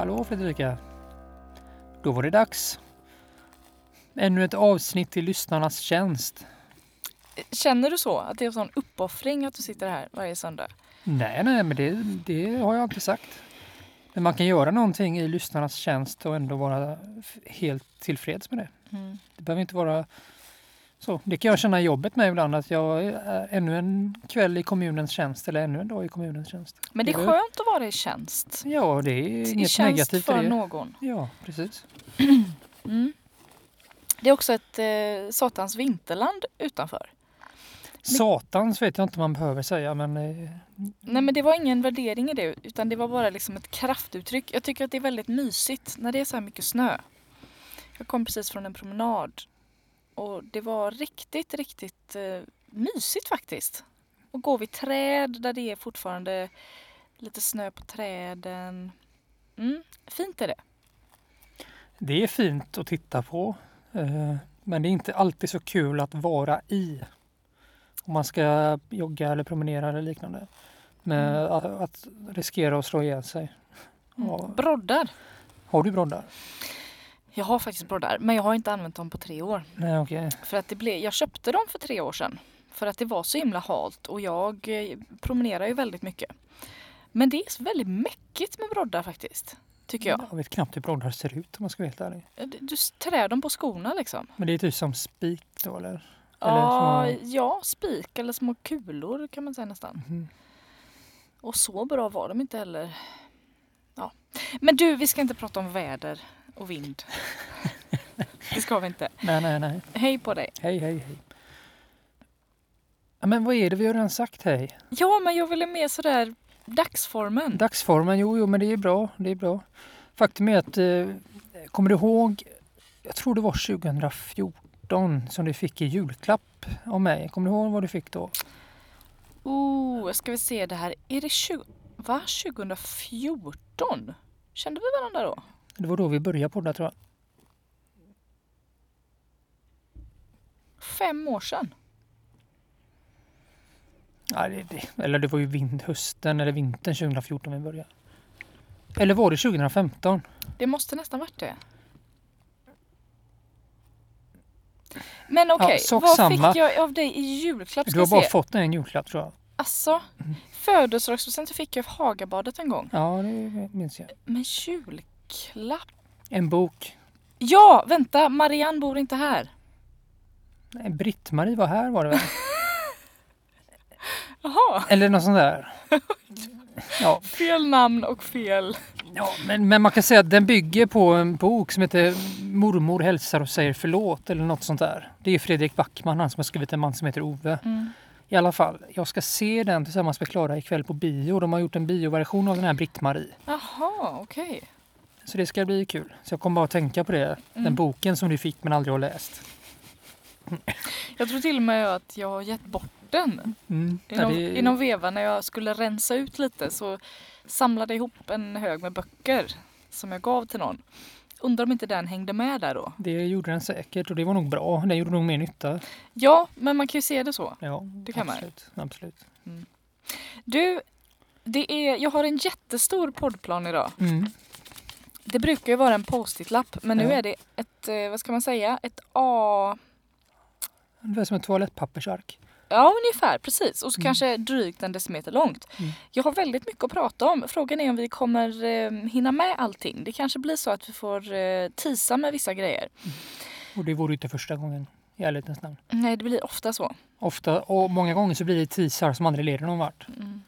Hallå Fredrika! Då var det dags. Ännu ett avsnitt i lyssnarnas tjänst. Känner du så? Att det är en sån uppoffring att du sitter här varje söndag? Nej, nej, men det, det har jag inte sagt. Men man kan göra någonting i lyssnarnas tjänst och ändå vara helt tillfreds med det. Mm. Det behöver inte vara så. Det kan jag känna i jobbet med ibland, att jag är ännu en kväll i kommunens tjänst eller ännu en dag i kommunens tjänst. Men det är skönt att vara i tjänst. Ja, det är I inget tjänst negativt för det. någon. Ja, precis. Mm. Det är också ett eh, satans vinterland utanför. Satans vet jag inte om man behöver säga, men eh, Nej men det var ingen värdering i det utan det var bara liksom ett kraftuttryck. Jag tycker att det är väldigt mysigt när det är så här mycket snö. Jag kom precis från en promenad och det var riktigt, riktigt eh, mysigt faktiskt. Och gå vid träd där det är fortfarande lite snö på träden. Mm, fint är det. Det är fint att titta på, eh, men det är inte alltid så kul att vara i. Om man ska jogga eller promenera eller liknande. Med Mm. att, att riskera att slå ihjäl sig. Mm. Ja. Broddar. Har du broddar? Jag har faktiskt broddar men jag har inte använt dem på tre år. Nej, okej. För att det blev, jag köpte dem för tre år sedan. För att det var så himla halt och jag eh, promenerar ju väldigt mycket. Men det är så väldigt mäckigt med broddar faktiskt. Tycker jag. Jag vet knappt hur broddar ser ut om man ska vara helt ärlig. Du, du trär dem på skorna liksom. Men det är typ som spik då eller? Eller Ja, små- ja, spik eller små kulor kan man säga nästan. Mhm. Och så bra var de inte heller. Ja. Men du, vi ska inte prata om väder och vind. det ska vi inte. Nej, nej, nej. Hej på dig. Hej, hej, hej. Ja, men vad är det vi har redan sagt hej? Ja, men jag ville mer sådär dagsformen. Dagsformen, jo, jo, men det är bra. Det är bra. Faktum är att, eh, kommer du ihåg, jag tror det var 2014 som du fick i julklapp av mig. Kommer du ihåg vad du fick då? Oh, ska vi se det här. Är det 20, va? 2014? Kände vi varandra då? Det var då vi började podda tror jag. Fem år sedan. Ja, det, det, eller det var ju vind, hösten eller vintern 2014 vi började. Eller var det 2015? Det måste nästan varit det. Men okej, sak vad samma. fick jag av dig i julklapp? Du har bara se. fått en julklapp tror jag. Alltså, födelsedagspresent fick jag i Hagabadet en gång. Ja, det minns jag. Men julklapp? En bok. Ja, vänta, Marianne bor inte här. Nej, Britt-Marie var här var det väl? Jaha, Eller något sånt där. Ja, fel namn och fel. Ja, men, men man kan säga att den bygger på en bok som heter Mormor hälsar och säger förlåt eller något sånt där. Det är Fredrik Backman, han som har skrivit En man som heter Ove. Mm. I alla fall, jag ska se den tillsammans med Klara ikväll på bio. De har gjort en bioversion av den här Britt-Marie. Jaha, okej. Så det ska bli kul. Så jag kommer bara att tänka på det. Den Mm. boken som du fick men aldrig har läst. Jag tror till och med att jag har gett bort den. Mm. I Ja, någon, det, veva när jag skulle rensa ut lite så samlade jag ihop en hög med böcker som jag gav till någon. Undrar om inte den hängde med där då? det gjorde den säkert och det var nog bra. Den gjorde nog mer nytta. Ja, men man kan ju se det så. Ja, Det kan man. absolut. absolut. Du, det är, jag har en jättestor poddplan idag. Mm. Det brukar ju vara en post-it-lapp men nu Ja. är det ett, eh, vad ska man säga, ett A... Det är som ett toalettpappersark. Ja, ungefär precis. Och så Mm. kanske drygt en decimeter långt. Mm. Jag har väldigt mycket att prata om. Frågan är om vi kommer eh, hinna med allting. Det kanske blir så att vi får eh, tisa med vissa grejer. Och det vore inte första gången i ärlighetens namn. Nej, det blir ofta så. Ofta och många gånger så blir det teasar som aldrig leder någon vart. Mm.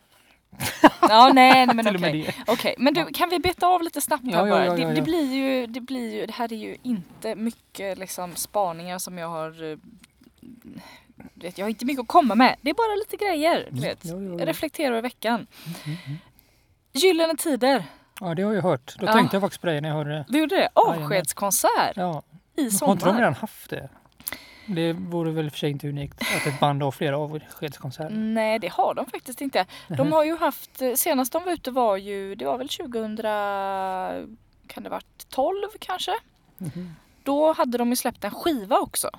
Ja, nej, nej men okej. det. Okej, men du, kan vi beta av lite snabbt här Ja, bara? ja, ja, Det, det blir ju, det blir ju, det här är ju inte mycket liksom spaningar som jag har eh, vet, jag har inte mycket att komma med. Det är bara lite grejer. Du vet. Ja, ja, ja. Reflektera över veckan. Mm, mm. Gyllene Tider. ja, det har jag hört. Då tänkte jag faktiskt på dig när jag hörde det. Du gjorde det? Avskedskonsert Ja. i Har inte de sommar. redan haft det? Det vore väl för sig inte unikt att ett band har flera avskedskonserter. Nej, det har de faktiskt inte. De har ju haft, eh, senast de var ute var ju, det var väl 2000, kan det varit 12 kanske? Mhm. Då hade de ju släppt en skiva också.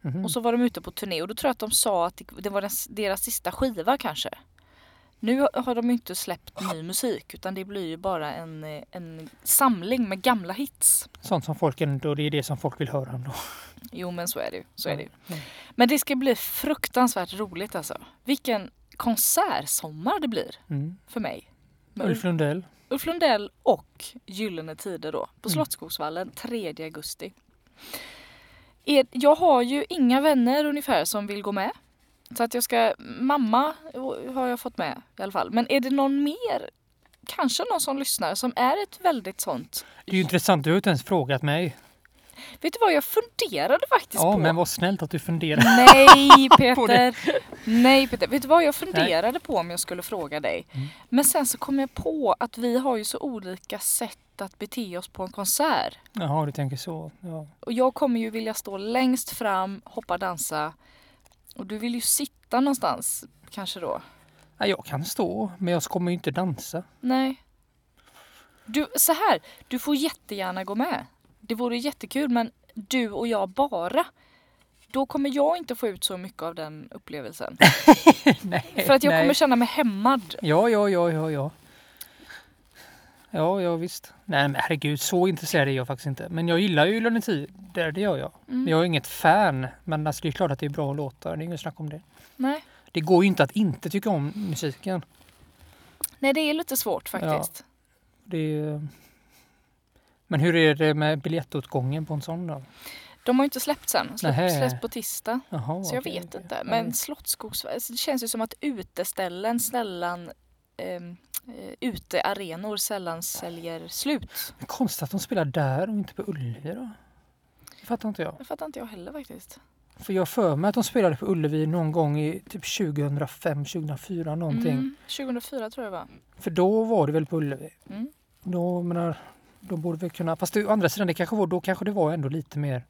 Mhm. Och så var de ute på turné och då tror jag att de sa att det- var deras sista skiva kanske. Nu har de ju inte släppt ny musik utan det blir ju bara en, eh, en samling med gamla hits. Sånt som folk ändå, det är det som folk vill höra ändå. Jo men så är det ju. Så är det ju. Mm. Men det ska bli fruktansvärt roligt alltså. Vilken konsertsommar det blir Mm. för mig. Med Ulf Lundell. Ulf Lundell och Gyllene Tider då på Mm. Slottsskogsvallen 3 augusti. Jag har ju inga vänner ungefär som vill gå med. Så att jag ska, mamma har jag fått med i alla fall. Men är det någon mer, kanske någon som lyssnar som är ett väldigt sånt. Det är ju intressant, du har ju inte ens frågat mig. Vet du vad jag funderade faktiskt Ja, på? men vad snällt att du funderar. Nej På det. Peter! Nej Peter, vet du vad jag funderade på om jag skulle fråga dig? Mm. Men sen så kom jag på att vi har ju så olika sätt att bete oss på en konsert. Jaha, du tänker så. Ja. Och jag kommer ju vilja stå längst fram, hoppa, dansa. Och du vill ju sitta någonstans kanske då? Ja, jag kan stå, men jag kommer ju inte dansa. Nej. Du, så här, du får jättegärna gå med. Det vore jättekul men du och jag bara. Då kommer jag inte få ut så mycket av den upplevelsen. nej, För att jag nej. kommer känna mig hämmad. Ja, ja, ja, ja, ja. Ja, ja visst. Nej, men herregud, så intresserad är jag faktiskt inte. Men jag gillar ju Gyllene Tider, det gör jag. Mm. Jag är inget fan. Men alltså, det är klart att det är bra låtar, det är inget snack om det. Nej. Det går ju inte att inte tycka om musiken. Nej, det är lite svårt faktiskt. Det är... Men hur är det med biljettåtgången på en sån då? De har ju inte släppt sen. Nähä. släpps på tisdag. Jaha, Så jag okej, vet okej. inte. Ja, Men Slottsskogsvallen, alltså, det känns ju som att uteställen sällan eh, utearenor sällan säljer slut. är Konstigt att de spelar där och inte på Ullevi då? Det fattar inte jag. Det fattar inte jag heller faktiskt. För jag för mig att de spelade på Ullevi någon gång i typ 2005, 2004 någonting. Mm, 2004 tror jag det var. För då var det väl på Ullevi. Mm. Då, menar, då borde vi kunna... Fast det, å andra sidan, det kanske var, då kanske det var ändå lite mer...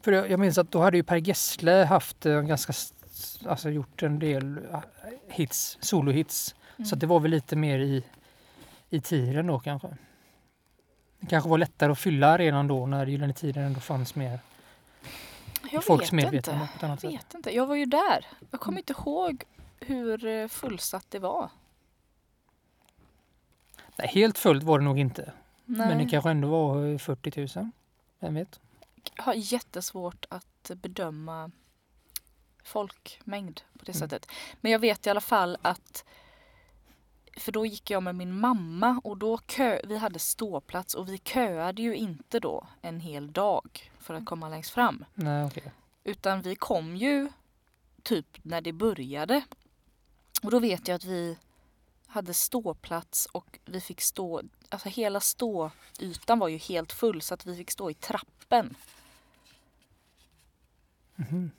För jag, jag minns att då hade ju Per Gessle haft en ganska... Alltså gjort en del eh, hits, solohits. Mm. Så det var väl lite mer i, i tiden då kanske. Det kanske var lättare att fylla arenan då när Gyllene Tiden ändå fanns mer jag folks vet medvetande Jag sätt. vet inte. Jag var ju där. Jag kommer inte ihåg hur eh, fullsatt det var. Nej, helt fullt var det nog inte. Nej. Men det kanske ändå var eh, 40 000. Vem vet? Jag har jättesvårt att bedöma folkmängd på det Mm. sättet. Men jag vet i alla fall att för då gick jag med min mamma och då kö, vi hade ståplats och vi köade ju inte då en hel dag för att komma längst fram. Nej, okej. Utan vi kom ju typ när det började. Och då vet jag att vi hade ståplats och vi fick stå, alltså hela ståytan var ju helt full så att vi fick stå i trappen. Mhm.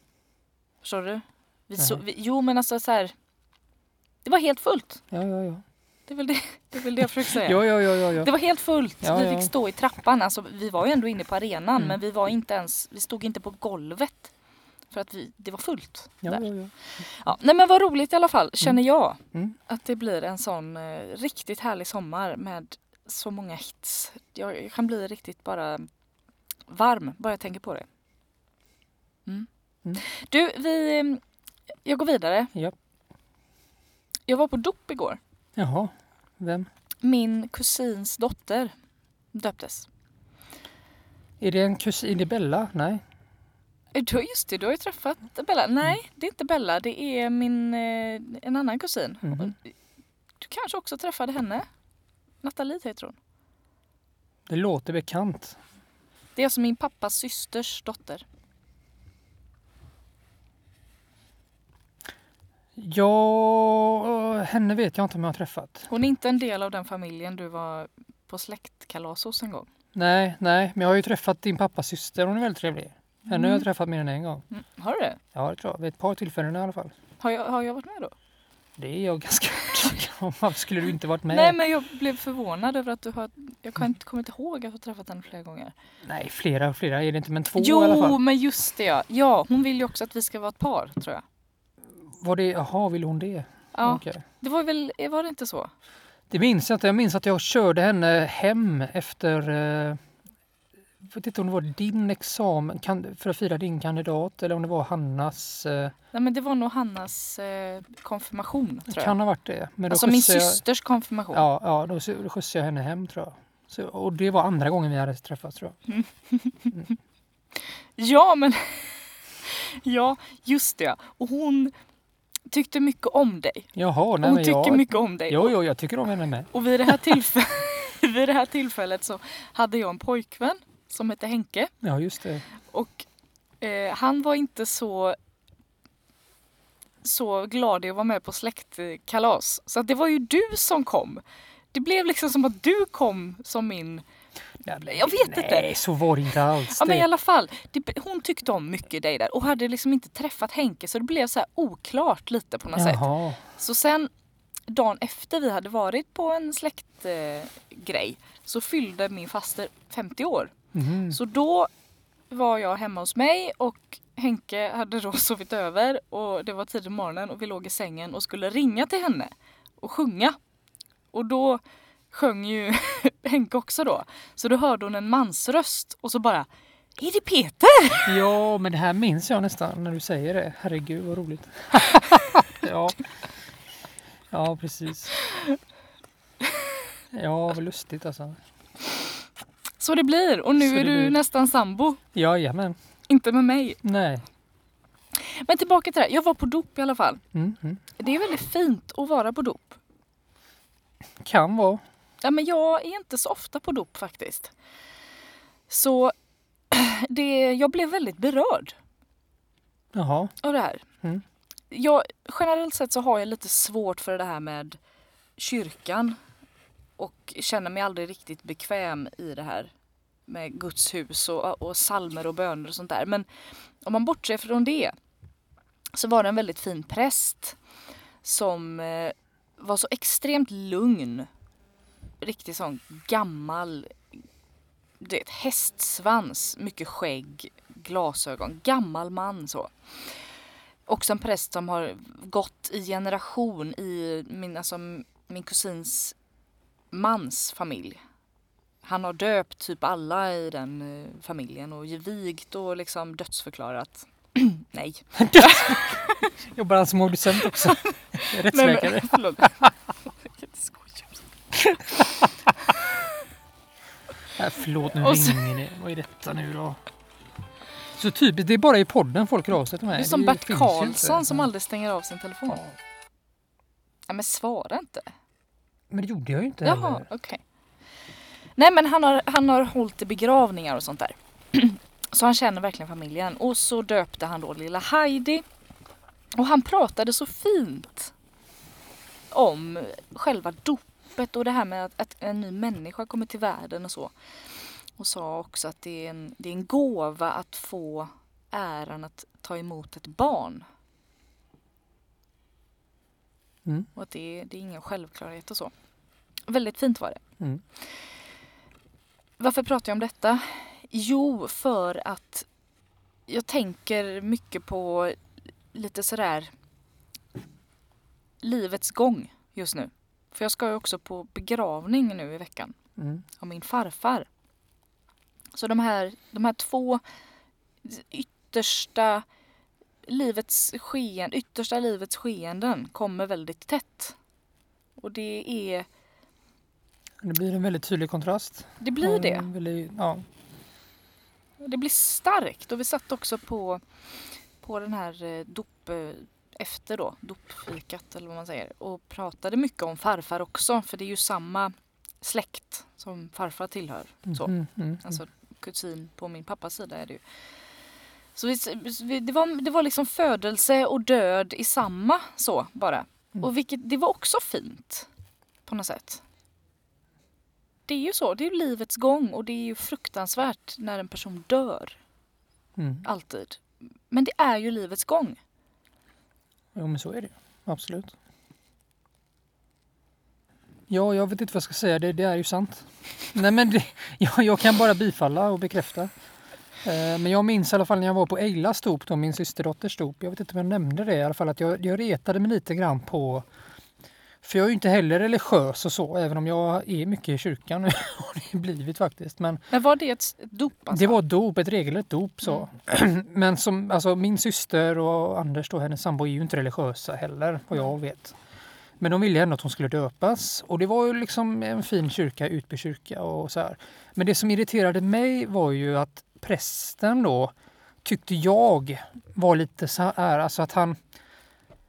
Förstår du? Vi så, vi, jo men alltså så här. Det var helt fullt. Ja, ja, ja. Det är väl det, det, är väl det jag försöker säga. Ja, ja, ja, ja. Det var helt fullt. Ja, vi fick stå i trappan. Alltså, vi var ju ändå inne på arenan Mm. men vi var inte ens, vi stod inte på golvet. För att vi, det var fullt. ja, där. ja, ja. Ja, nej men vad roligt i alla fall, känner jag. Mm. Att det blir en sån eh, riktigt härlig sommar med så många hits. Jag, jag kan bli riktigt bara varm bara jag tänker på det. Mm. Mm. Du, vi, eh, jag går vidare. Ja. Jag var på dop igår. Jaha, vem? Min kusins dotter döptes. Är det en kusin? Är det Bella? Nej. Eh, Du, just det, du har ju träffat Bella. Nej, det är inte Bella. Det är min, eh, en annan kusin. Mhm. Du kanske också träffade henne? Nathalie heter hon. Det låter bekant. Det är alltså min pappas systers dotter. Ja, henne vet jag inte om jag har träffat. Hon är inte en del av den familjen du var på släktkalas hos en gång. Nej, nej, men jag har ju träffat din pappas syster. Hon är väldigt trevlig. Henne har jag Mm. träffat mer än en gång. Mm. Har du det? Ja, det tror jag. Vid ett par tillfällen i alla fall. Har jag, har jag varit med då? Det är jag ganska övertygad om. Varför skulle du inte varit med? Nej men jag blev förvånad över att du har... Jag kan inte, kommer inte ihåg att du har träffat henne flera gånger. Nej, flera och flera är det inte, men två i alla Jo fall. men just det ja. Ja hon vill ju också att vi ska vara ett par tror jag. Var det, jaha, ville hon det? Ja, Okej. det var väl, var det inte så? Det minns jag inte. Jag minns att jag körde henne hem efter... Eh, vet inte om det var din examen kan, för att fira din kandidat eller om det var Hannas. Eh, Nej men det var nog Hannas eh, konfirmation tror jag. kan ha varit det. Men alltså min jag- systers konfirmation. Ja, ja då, skjutsade jag henne hem tror jag. Så, och det var andra gången vi hade träffats tror jag. Ja, men ja, just det. Och hon tyckte mycket om dig. Jaha, nej Hon tycker jag... mycket om dig. Jo, jo, jag tycker om henne med. Och vid det, här tillfället, vid det här tillfället så hade jag en pojkvän som hette Henke. Ja, just det. Och eh, han var inte så så glad i att vara med på släktkalas. Så det var ju du som kom. Det blev liksom som att du kom som min... Jag vet nej, inte. Nej, så var det inte alls. Ja men i alla fall, det, hon tyckte om mycket dig där och hade liksom inte träffat Henke så det blev så här oklart lite på något sätt. Jaha. Så sen dagen efter vi hade varit på en släktgrej eh, så fyllde min faster 50 år. Mhm. Så då var jag hemma hos mig och Henke hade då sovit över och det var tidig morgonen och vi låg i sängen och skulle ringa till henne och sjunga. Och då sjöng ju Henke också då. Så då hörde hon en mansröst och så bara Är det Peter? Ja, men det här minns jag nästan när du säger det. Herregud vad roligt. ja. ja, precis. Ja, vad lustigt alltså. Så det blir och nu Så är du blir. nästan sambo. Jajamän. Inte med mig. Nej. Men tillbaka till det här. Jag var på dop i alla fall. Mm, mm. Det är väldigt fint att vara på dop. Kan vara. Ja, men jag är inte så ofta på dop faktiskt. Så det, jag blev väldigt berörd Jaha. av det här. Mm. Jag, generellt sett så har jag lite svårt för det här med kyrkan och känner mig aldrig riktigt bekväm i det här med Guds hus och, och salmer och böner och sånt där. Men om man bortser från det så var det en väldigt fin präst som eh, var så extremt lugn. Riktigt sån gammal, det är ett hästsvans, mycket skägg, glasögon, gammal man så. Också en präst som har gått i generation i min, alltså, min kusins mans familj. Han har döpt typ alla i den eh, familjen och vigt och liksom dödsförklarat. Nej. Jobbar han som obducent också? Nej, Rättsläkare? men, Nej, förlåt, nu Och ringer det. Vad är detta nu då? Så typiskt, det är bara i podden folk av sig till mig. Du är som Det Bert Karlsson som aldrig stänger av sin telefon. Ja. Ja, men svara inte. Men det gjorde jag ju inte Jaha, heller. okej. Nej men han har, han har hållit i begravningar och sånt där. Så han känner verkligen familjen. Och så döpte han då lilla Heidi. Och han pratade så fint om själva dopet och det här med att, att en ny människa kommer till världen och så. Och sa också att det är en, det är en gåva att få äran att ta emot ett barn. Mm. Och att det, är- det är ingen självklarhet och så. Väldigt fint var det. Mm. Varför pratar jag om detta? Jo, för att jag tänker mycket på lite sådär livets gång just nu. För jag ska ju också på begravning nu i veckan Mm. av min farfar. Så de här, de här två yttersta livets, sken, yttersta livets skeenden kommer väldigt tätt. Och det är, Det blir en väldigt tydlig kontrast. det blir det. Väldigt- ja. Det blir starkt och vi satt också på, på den här eh, dop, efter då, dopfikat eller vad man säger och pratade mycket om farfar också för det är ju samma släkt som farfar tillhör. Så. Mm, mm, Alltså kusin på min pappas sida är det ju. Så vi, det, var, det var liksom födelse och död i samma så bara. Mm. Och vilket, det var också fint på något sätt. Det är ju så, det är ju livets gång och det är ju fruktansvärt när en person dör. mm. Alltid. Men det är ju livets gång. Jo, men så är det Absolut. Ja, jag vet inte vad jag ska säga. Det, det är ju sant. Nej, men det, jag, jag kan bara bifalla och bekräfta. Eh, Men jag minns i alla fall när jag var på Eilas dop, då, min systerdotters dop. Jag vet inte om jag nämnde det i alla fall. Att jag, jag retade mig lite grann på för jag är ju inte heller religiös och så, även om jag är mycket i kyrkan. och det blivit faktiskt. Men, Men var det ett dop? Alltså? det var ett dop, ett regelrätt dop. Så. Men som, alltså, min syster och Anders, då, hennes sambo, är ju inte religiösa heller, vad jag vet. Men de ville ändå att hon skulle döpas. Och det var ju liksom en fin kyrka, Utby kyrka och så här. Men det som irriterade mig var ju att prästen då tyckte jag var lite så här, alltså att han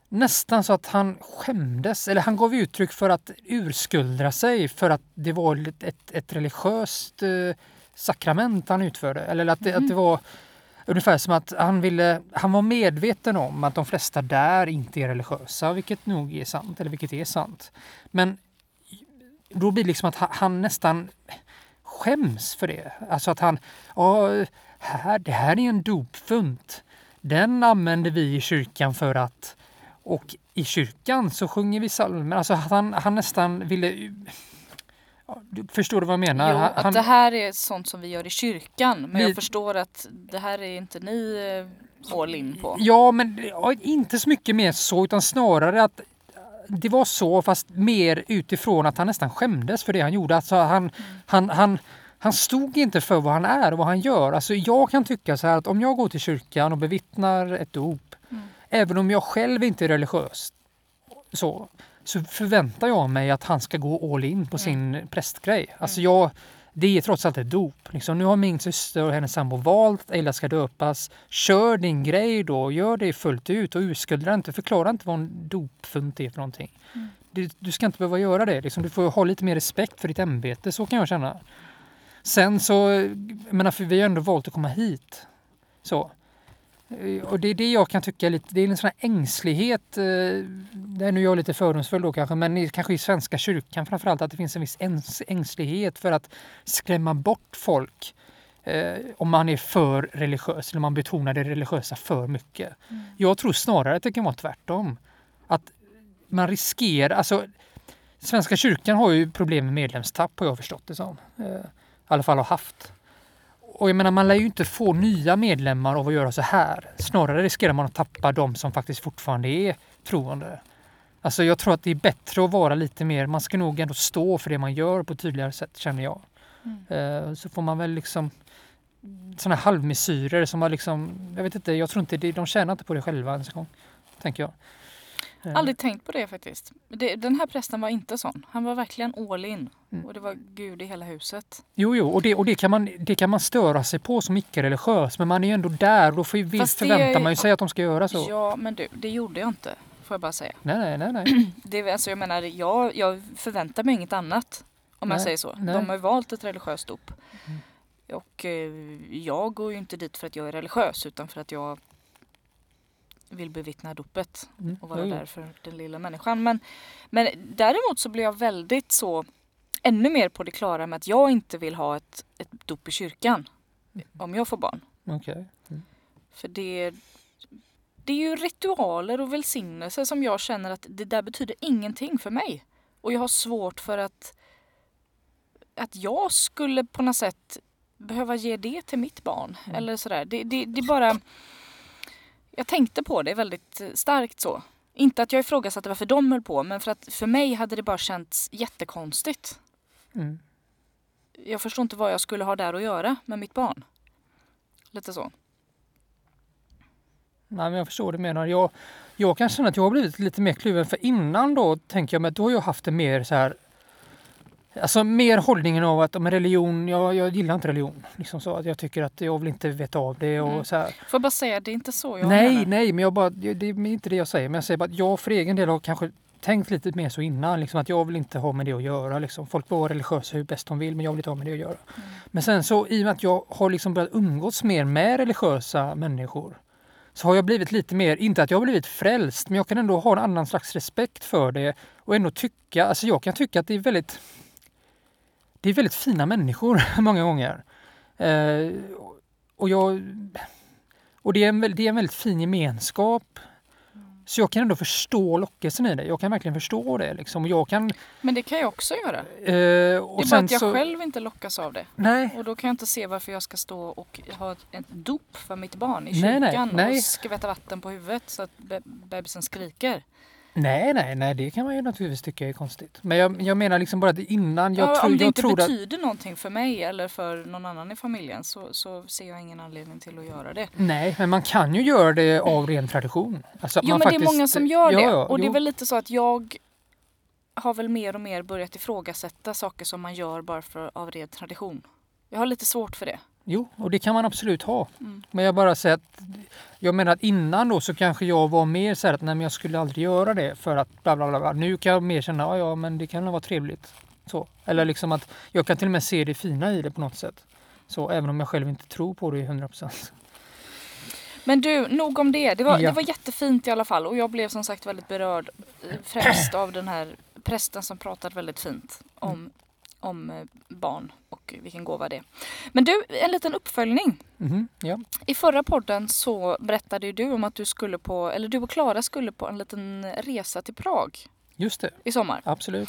nästan så att han skämdes, eller han gav uttryck för att urskuldra sig för att det var ett, ett, religiöst eh, sakrament han utförde. Eller att det, att det var ungefär som att han ville, han var medveten om att de flesta där inte är religiösa, vilket nog är sant, eller vilket är sant. Men då blir det liksom att han, han nästan skäms för det. Alltså att han, ja, här, det här är en dopfunt. Den använder vi i kyrkan för att och i kyrkan så sjunger vi psalmer. Alltså han, han nästan ville... Ja, du förstår du vad jag menar? Jo, Han- att det här är sånt som vi gör i kyrkan. Men Vi- jag förstår att det här är inte ni eh, all in på. Ja, men ja, inte så mycket mer så, utan snarare att det var så, fast mer utifrån att han nästan skämdes för det han gjorde. Alltså han, han, han, han stod inte för vad han är och vad han gör. Alltså jag kan tycka så här att om jag går till kyrkan och bevittnar ett dop, Mm. Även om jag själv inte är religiös, så, så förväntar jag mig att han ska gå all in på sin prästgrej. Alltså jag, det är trots allt ett dop. Liksom, nu har min syster och hennes sambo valt att Ella ska döpas. Kör din grej då, gör det fullt ut och urskulda inte. Förklara inte vad en dopfunt är för någonting. Du, du ska inte behöva göra det. Liksom, du får ha lite mer respekt för ditt ämbete, så kan jag känna. Sen så, jag menar, för vi har ändå valt att komma hit. Så. Eh, Och det är det jag kan tycka lite, det är en sån här ängslighet, eh, det är nu jag är lite fördomsfull då kanske, men i, kanske i Svenska kyrkan framförallt, att det finns en viss äns, ängslighet för att skrämma bort folk eh, om man är för religiös, eller man betonar det religiösa för mycket. Jag tror snarare att det kan vara tvärtom. Att man riskerar, alltså Svenska kyrkan har ju problem med medlemstapp har jag förstått det som. Eh, I alla fall har haft. Och jag menar, man lär ju inte få nya medlemmar av att göra så här. Snarare riskerar man att tappa de som faktiskt fortfarande är troende. Alltså jag tror att det är bättre att vara lite mer, man ska nog ändå stå för det man gör på ett tydligare sätt känner jag. Eh, Så får man väl liksom sådana halvmesyrer som har liksom, jag vet inte, jag tror inte de tjänar inte på det själva ens en gång. Tänker jag. Aldrig tänkt på det faktiskt. Det, den här prästen var inte sån. Han var verkligen all in. Mm. Och det var Gud i hela huset. Jo, jo, och det, och det, kan man, det kan man störa sig på som icke-religiös, men man är ju ändå där och då får, ju- förväntar är- man ju sig att de ska göra så. Ja, men du, det gjorde jag inte. Får jag bara säga. Nej, nej, nej, nej. Det, alltså, jag menar, jag, jag förväntar mig inget annat. Om jag Nej, säger så. nej. De har valt ett religiöst dop. Mm. Och eh, jag går ju inte dit för att jag är religiös utan för att jag vill bevittna dopet Mm. och vara jo. där för den lilla människan. Men, men däremot så blir jag väldigt så ännu mer på det klara med att jag inte vill ha ett, ett dop i kyrkan om jag får barn. Okej. Mm. För det, det är ju ritualer och välsignelse som jag känner att det där betyder ingenting för mig. Och jag har svårt för att, att jag skulle på något sätt behöva ge det till mitt barn. Mm. Eller sådär. Det, det, det är bara... Jag tänkte på det väldigt eh, starkt så. Inte att jag ifrågasatte varför de höll på, men för att för mig hade det bara känts jättekonstigt. Mm. Jag förstår inte vad jag skulle ha där att göra med mitt barn. Lite så. Nej, men jag förstår det du menar. Jag, jag kan känna att jag har blivit lite mer kluven, för innan då tänker jag mig att då har jag haft det mer så här Alltså mer hållningen av att om religion, jag, jag gillar inte religion. Liksom så att jag tycker att jag vill inte veta av det och Mm. så här. Får jag bara säga, det är inte så jag nej, menar. nej, men jag bara, det det är inte det jag säger. Men jag säger bara att jag för egen del har kanske tänkt lite mer så innan. Liksom att jag vill inte ha med det att göra. Liksom. Folk får vara religiösa hur bäst de vill, men jag vill inte ha med det att göra. Mm. Men sen så i och med att jag har liksom börjat umgås mer med religiösa människor så har jag blivit lite mer, inte att jag har blivit frälst, men jag kan ändå ha en annan slags respekt för det och ändå tycka, alltså jag kan tycka att det är väldigt det är väldigt fina människor många gånger. Eh, och jag och det är, en, det är en väldigt fin gemenskap. Så jag kan ändå förstå lockelsen i det. Jag kan verkligen förstå det. Liksom. Jag kan... Men det kan jag också göra. Eh, det är bara att jag så, själv inte lockas av det. Nej, Och då kan jag inte se varför jag ska stå och ha ett, ett dop för mitt barn i Nej, kyrkan nej, nej. och skvätta vatten på huvudet så att be bebisen skriker. Nej, nej, nej, det kan man ju naturligtvis tycka är konstigt. Men jag, jag menar liksom bara att innan, jag ja, tror, om det inte tror att... betyder någonting för mig eller för någon annan i familjen så, så ser jag ingen anledning till att göra det. Nej, men man kan ju göra det av ren tradition. Alltså Jo men det är faktiskt- många som gör det. Ja, ja, och det är jo. väl lite så att jag har väl mer och mer börjat ifrågasätta saker som man gör bara för, av ren tradition. Jag har lite svårt för det. Jo, och det kan man absolut ha. Mm. Men jag bara säger att jag menar att innan då så kanske jag var mer så här att nej men jag skulle aldrig göra det för att bla bla bla. bla. Nu kan jag mer känna ja, ja men det kan vara trevligt. Så. Eller liksom att jag kan till och med se det fina i det på något sätt. Så även om jag själv inte tror på det i 100%. Men du, nog om det. Det var, Ja. det var jättefint i alla fall och jag blev som sagt väldigt berörd eh, främst av den här prästen som pratade väldigt fint om, Mm. Om eh, barn och vilken gåva det är. Men du, en liten uppföljning. Mhm, ja. I förra podden så berättade du om att du skulle på, eller du och Klara skulle på en liten resa till Prag Just det, i sommar. absolut.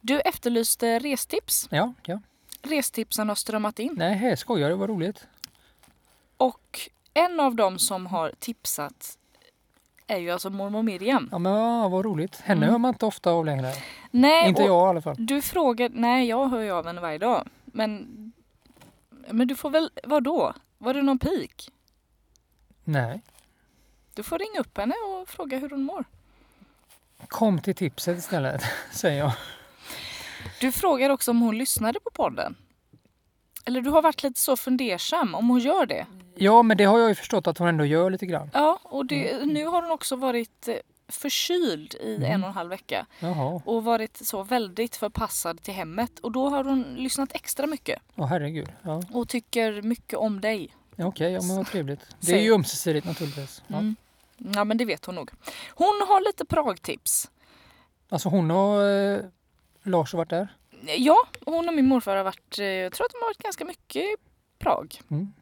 Du efterlyste restips. Ja, ja. Restipsen har strömmat in. Nej, skojar det var roligt. Och en av dem som har tipsat är ju alltså mormor Miriam. Ja men vad, vad roligt. Henne Mm. hör man inte ofta av längre. Nej, inte jag i alla fall. Du frågar, nej jag hör ju av henne varje dag. Men, men du får väl, vad då? Var det någon pik? Nej. Du får ringa upp henne och fråga hur hon mår. Kom till tipset istället, säger jag. Du frågar också om hon lyssnade på podden. Eller du har varit lite så fundersam om hon gör det. Ja, men det har jag ju förstått att hon ändå gör lite grann. Ja, och det, nu har hon också varit eh, förkyld i Mm. en och en halv vecka. Jaha, Och varit så väldigt förpassad till hemmet. Och då har hon lyssnat extra mycket. åh herregud. Ja, Och tycker mycket om dig. ja, okej, ja, men vad trevligt. Det är ju ömsesidigt naturligtvis. Ja. Mm. Ja men det vet hon nog. Hon har lite Pragtips. Alltså hon och eh, Lars har varit där. Ja, hon och min morfar har varit, eh, jag tror att de har varit ganska mycket i Prag. Mm.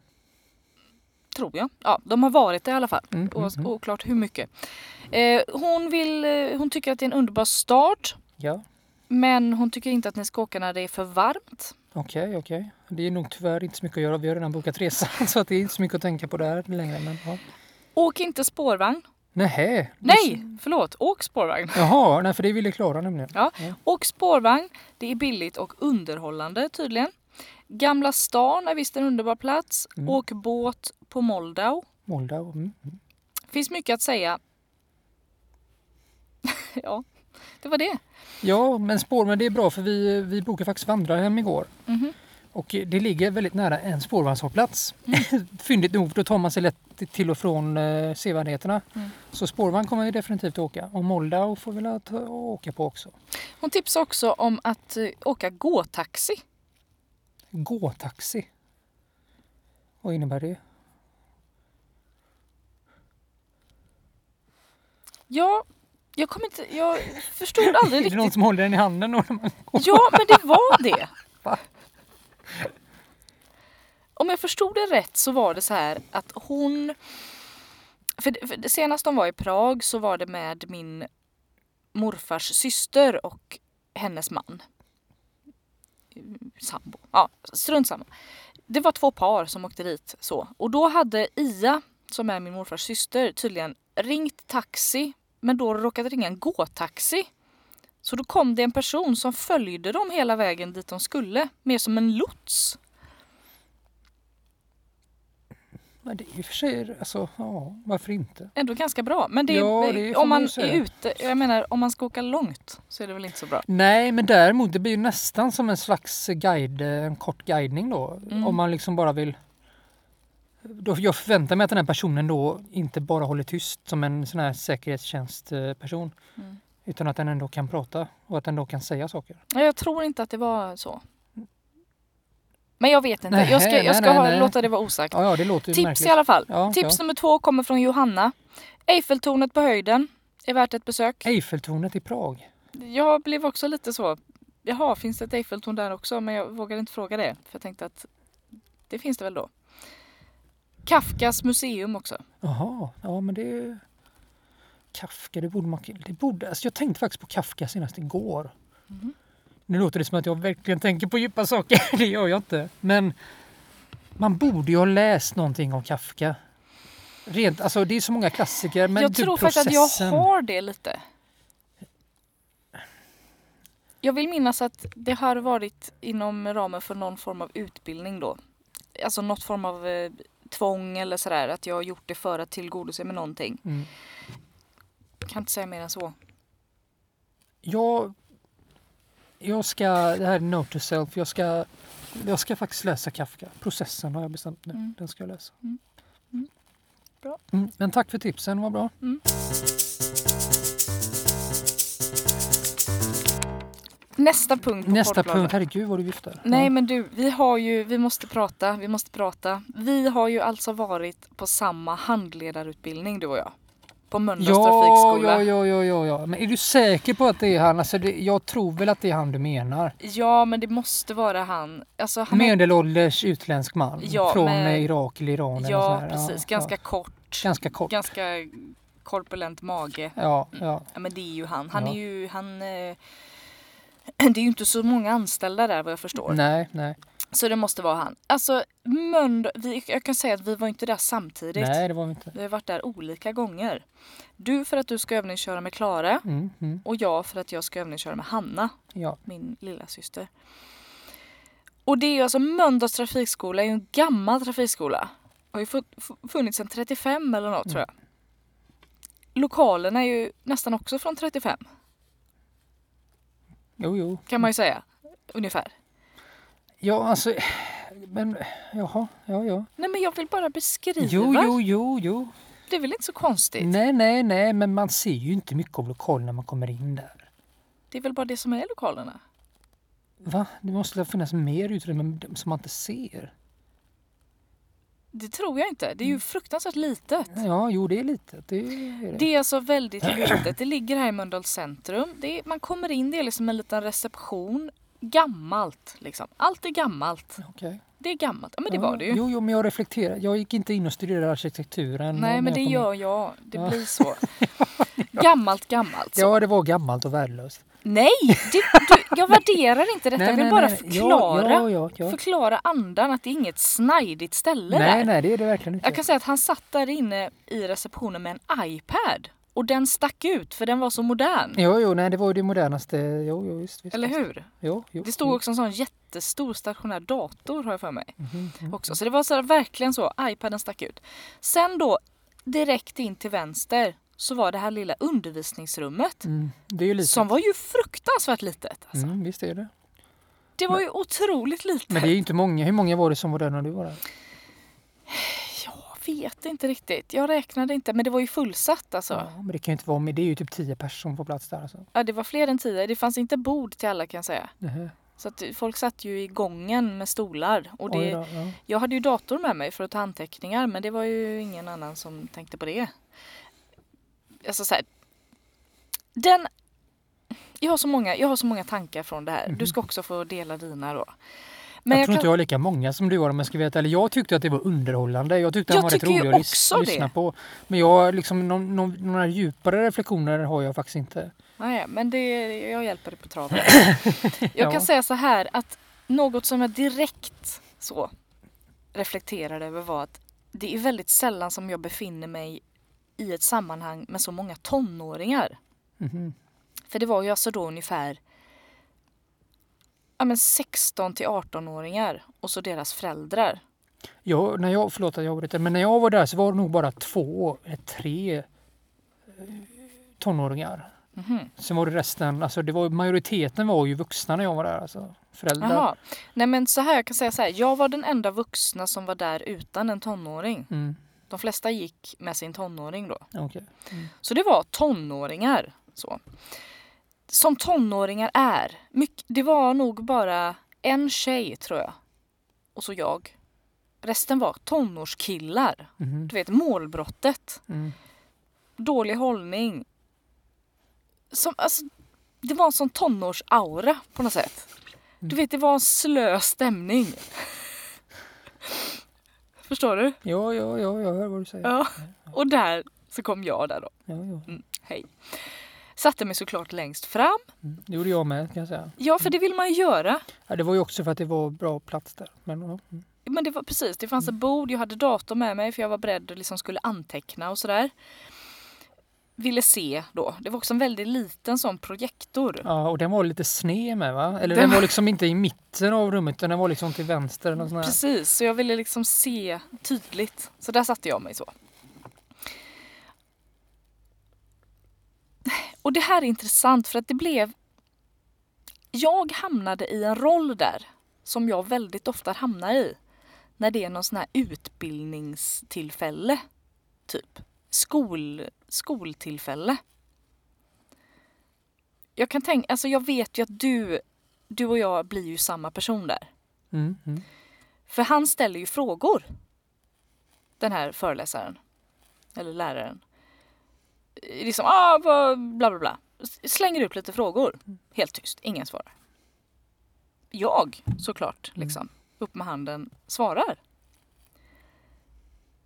Tror jag. Ja, de har varit det i alla fall. Mm, mm, Och, mm. oklart hur mycket. Eh, hon, vill, eh, hon tycker att det är en underbar stad. Ja, Men hon tycker inte att ni ska åka när det är för varmt. okej, okej. Det är nog tyvärr inte så mycket att göra. Vi har redan bokat resan så att det är inte så mycket att tänka på där längre. Men, ja. Åk inte spårvagn. Nähä. Nej, förlåt. Åk spårvagn. Jaha, nej för det ville Klara nämligen. Ja. Åk spårvagn. Det är billigt och underhållande tydligen. Gamla stan är visst en underbar plats. Mm. Åk båt på Moldau. Moldau. Mm. mm. Finns mycket att säga. ja, det var det. Ja, men spår, men det är bra för vi, vi bokade faktiskt vandrarhem igår. Mhm. Och det ligger väldigt nära en spårvagnshållplats. Fyndigt nog, då tar man sig lätt till och från eh, sevärdheterna. Mm. Så spårvagn kommer vi definitivt åka. Och Moldau får vi ta- åka på också. Hon tipsade också om att eh, åka gåtaxi. Gåtaxi. Vad innebär det? Ja, jag kommer inte... Jag förstod aldrig Är det någon riktigt. som håller den i handen? då när man går? Ja, men det var det. Va? Om jag förstod det rätt så var det så här att hon... För, för senast de var i Prag så var det med min morfars syster och hennes man. Eh, sambo. Ja, strunt samma. Det var två par som åkte dit så. Och då hade Ia, som är min morfars syster, tydligen ringt taxi. Men då råkat ringa en gåtaxi. Så då kom det en person som följde dem hela vägen dit de skulle. Mer som en lots. Men det är i och för sig, alltså, ja, varför inte? Ändå ganska bra. Men det, Ja, det får om man är ute, jag menar om man ska åka långt så är det väl inte så bra. Nej, men däremot det blir ju nästan som en slags guide, en kort guidning då. Mm. Om man liksom bara vill... Då, jag förväntar mig att den här personen då inte bara håller tyst som en sån här säkerhetstjänstperson. Mm. Utan att den ändå kan prata och att den då kan säga saker. Ja, Jag tror inte att det var så. Men jag vet inte. Nej, jag ska, jag ska nej, nej. låta det vara osagt. Ja, ja det låter ju Tips märkligt. i alla fall. Ja, Tips nummer två kommer från Johanna. Eiffeltornet på höjden är värt ett besök. Eiffeltornet i Prag. Jag blev också lite så. Jaha, finns det ett Eiffeltorn där också? Men jag vågade inte fråga det. För jag tänkte att det finns det väl då. Kafkas museum också. Jaha, ja men det... Kafka, det borde man... Det borde, alltså jag tänkte faktiskt på Kafka senast igår. Mhm. Nu låter det som att jag verkligen tänker på djupa saker. Det gör jag inte. Men man borde ju ha läst någonting om Kafka. Rent, alltså det är så många klassiker. Men jag typ tror faktiskt att jag har det lite. Jag vill minnas att det har varit inom ramen för någon form av utbildning då. Alltså något form av eh, tvång eller sådär. Att jag har gjort det för att tillgodose mig någonting. Mm. Kan inte säga mer än så. Jag, jag ska, det här är note to self, jag ska, jag ska faktiskt läsa Kafka. Processen har jag bestämt nu, Mm. den ska jag läsa. Mm. Mm. Bra. Mm. Men tack för tipsen, vad bra. Nästa punkt på Nästa poddplanen. punkt, herregud vad du viftar. Nej Ja. men du, vi har ju, vi måste prata, vi måste prata. Vi har ju alltså varit på samma handledarutbildning du och jag. På Mölndals Ja, trafikskola. ja, ja, ja, ja, ja. Men är du säker på att det är han? Alltså det, jag tror väl att det är han du menar. Ja, men det måste vara han. Alltså, han Medelålders utländsk man Ja, från med- Irak eller Iran. eller ja, sån här. precis. Ganska kort. ganska kort. Ganska korpulent mage. Ja, ja. Ja, men det är ju han. Han Ja. är ju, han... Eh, det är ju inte så många anställda där vad jag förstår. Nej, nej. Så det måste vara han. Alltså, Mönd, vi, jag kan säga att vi var inte där samtidigt. Nej, det var vi inte. Vi har varit där olika gånger. Du för att du ska övningsköra med Klara Mm, mm, och jag för att jag ska övningsköra med Hanna, ja. min lilla syster. Och det är ju alltså Mölndals trafikskola är ju en gammal trafikskola. Har ju fun- fu- funnits sedan 35 eller något tror jag. Lokalerna är ju nästan också från 35 Jo, jo. kan man ju säga. Ungefär. Ja, alltså. Men jaha, ja, ja. Nej men jag vill bara beskriva. Jo, jo, jo, jo. Det är väl inte så konstigt? Nej, nej, nej, men man ser ju inte mycket av lokalen när man kommer in där. Det är väl bara det som är lokalerna? Va? Det måste väl finnas mer utrymme som man inte ser? Det tror jag inte. Det är ju fruktansvärt litet. Ja, jo, det är litet. Det är det. Det är alltså väldigt litet. Det ligger här i Mölndals centrum. Det är, man kommer in, det är liksom en liten reception. Gammalt liksom. Allt är gammalt. Okej. Det är gammalt. Ja men det Ja, var det ju. Jo, jo, men jag reflekterar. Jag gick inte in och studerade arkitekturen. Nej men det jag in. gör jag. Det Ja. blir så. Gammalt, gammalt. Så. Ja, det var gammalt och värdelöst. Nej! Det, du, jag värderar inte detta. Nej, jag vill bara nej. förklara. Ja, ja, ja. Förklara andan att det är inget snajdigt ställe Nej, där. nej, det är det verkligen inte. Jag kan säga att han satt där inne i receptionen med en iPad. Och den stack ut för den var så modern. Jo, jo, nej, det var ju det modernaste. Jo, jo, visst, visst. Eller hur? Jo, jo. Det stod jo. också en sån jättestor stationär dator har jag för mig. Mhm, mhm. Också. Så det var så här, verkligen så, iPaden stack ut. Sen då direkt in till vänster så var det här lilla undervisningsrummet. Mm. Som var ju fruktansvärt litet. Alltså. Mm, visst är det. Det var ju otroligt litet. Men det är ju inte många. Hur många var det som var där när du var där? Vet inte riktigt. Jag räknade inte. Men det var ju fullsatt alltså. Ja, men det kan ju inte vara med. Det är ju typ tio personer på plats där alltså. Ja, det var fler än tio. Det fanns inte bord till alla kan jag säga. Nähä. Så att folk satt ju i gången med stolar. Och det, då, ja. Jag hade ju dator med mig för att ta anteckningar men det var ju ingen annan som tänkte på det. Alltså så här, den, jag, har så många, jag har så många tankar från det här. Du ska också få dela dina då. Men jag, jag, tror inte kan, jag har lika många som du har om jag ska veta. Eller jag tyckte att det var underhållande. Jag tyckte Jag han var rätt rolig att lys- lyssna på. Men jag liksom, någon, någon, några djupare reflektioner har jag faktiskt inte. nej, men det, jag hjälper dig på traven. Jag Ja. kan säga så här att något som jag direkt så reflekterade över var att det är väldigt sällan som jag befinner mig i ett sammanhang med så många tonåringar. Mhm. För det var ju alltså då ungefär ja, men 16 till 18-åringar och så deras föräldrar. Jag, när jag, förlåt att jag avbryter, men när jag var där så var det nog bara två, eller tre eh, tonåringar. Mhm. Sen var det resten, alltså det var, majoriteten var ju vuxna när jag var där. Alltså föräldrar. Jaha. Nej men så här, jag kan säga så här. Jag var den enda vuxna som var där utan en tonåring. Mm, De flesta gick med sin tonåring då. okej. Mm. Så det var tonåringar. Så. Som tonåringar är. Mycket, det var nog bara en tjej tror jag. Och så jag. Resten var tonårskillar. Mhm. Du vet målbrottet. Mm. Dålig hållning. Som, alltså, det var en sån tonårsaura på något sätt. Du vet det var en slö stämning. Förstår du? Ja, ja, ja, jag hör vad du säger. Ja. Och där så kom jag där då. Ja, ja. Mm, hej. Satte mig såklart längst fram. Mm. Det gjorde jag med kan jag säga. Ja, för det vill man ju göra. Ja, det var ju också för att det var bra plats där. Men, mm. Men det var precis, det fanns ett Mm. bord, jag hade dator med mig för jag var beredd och liksom skulle anteckna och sådär. Ville se då. Det var också en väldigt liten sån projektor. Ja, och den var lite sned med va? Eller Den den var- liksom inte i mitten av rummet utan den var liksom till vänster eller. Precis, så jag ville liksom se tydligt. Så där satte jag mig så. Och det här är intressant för att det blev... Jag hamnade i en roll där som jag väldigt ofta hamnar i. När det är någon sån här utbildningstillfälle. Typ. Skol, skoltillfälle. Jag kan tänka, alltså jag vet ju att du, du och jag blir ju samma person där. Mm, mm. För han ställer ju frågor. Den här föreläsaren. Eller läraren. Liksom, ah, bla bla bla. Slänger upp lite frågor. Helt tyst, ingen svarar. Jag, såklart, liksom, upp med handen, svarar.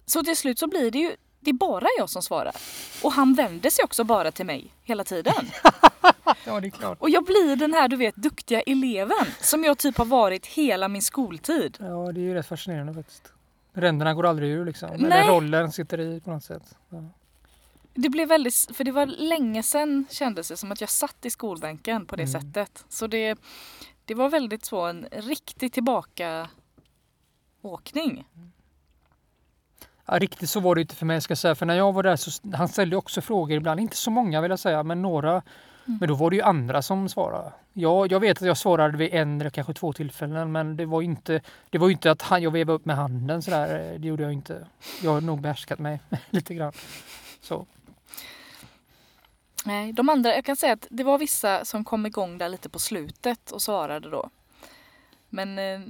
Så till slut så blir det ju, det är bara jag som svarar. Och han vänder sig också bara till mig hela tiden. Ja, det är klart. Och jag blir den här, du vet, duktiga eleven som jag typ har varit hela min skoltid. Ja, det är ju rätt fascinerande faktiskt. Ränderna går aldrig ur liksom. Nej. Eller rollen sitter i på något sätt. Ja. Det blev väldigt, för det var länge sedan kändes det som att jag satt i skolbänken på det Mm. sättet. Så det, det var väldigt så en riktig tillbaka åkning. Ja, riktigt så var det inte för mig ska säga. För när jag var där så han ställde också frågor ibland. Inte så många vill jag säga, men några. Men då var det ju andra som svarade. Jag, jag vet att jag svarade vid en eller kanske två tillfällen men det var ju inte, det var inte att han, jag vevade upp med handen sådär. Det gjorde jag inte. Jag har nog behärskat mig lite grann. Så. Nej, de andra, jag kan säga att det var vissa som kom igång där lite på slutet och svarade då. Men eh,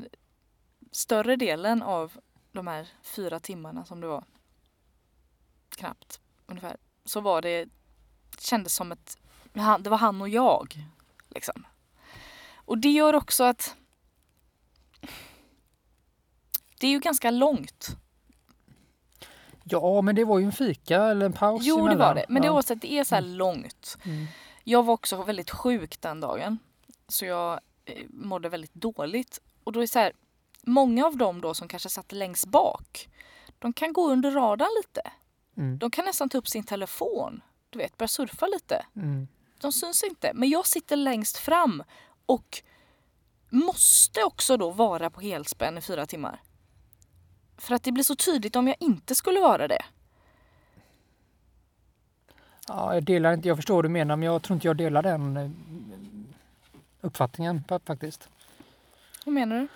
större delen av de här fyra timmarna som det var, knappt ungefär, så var det, kändes som ett, det var han och jag. Liksom. Och det gör också att det är ju ganska långt. Ja, men det var ju en fika eller en paus Jo, det emellan. var det. Men det, ja. det är så här långt. Mm. Jag var också väldigt sjuk den dagen. Så jag eh, mådde väldigt dåligt. Och då är det så här, många av dem då som kanske satt längst bak, de kan gå under radarn lite. Mm. De kan nästan ta upp sin telefon, du vet, börja surfa lite. Mm. De syns inte. Men jag sitter längst fram och måste också då vara på helspänn i fyra timmar. För att det blir så tydligt om jag inte skulle vara det. Ja, jag delar inte, jag förstår vad du menar men jag tror inte jag delar den eh, uppfattningen fa- faktiskt. Vad menar du?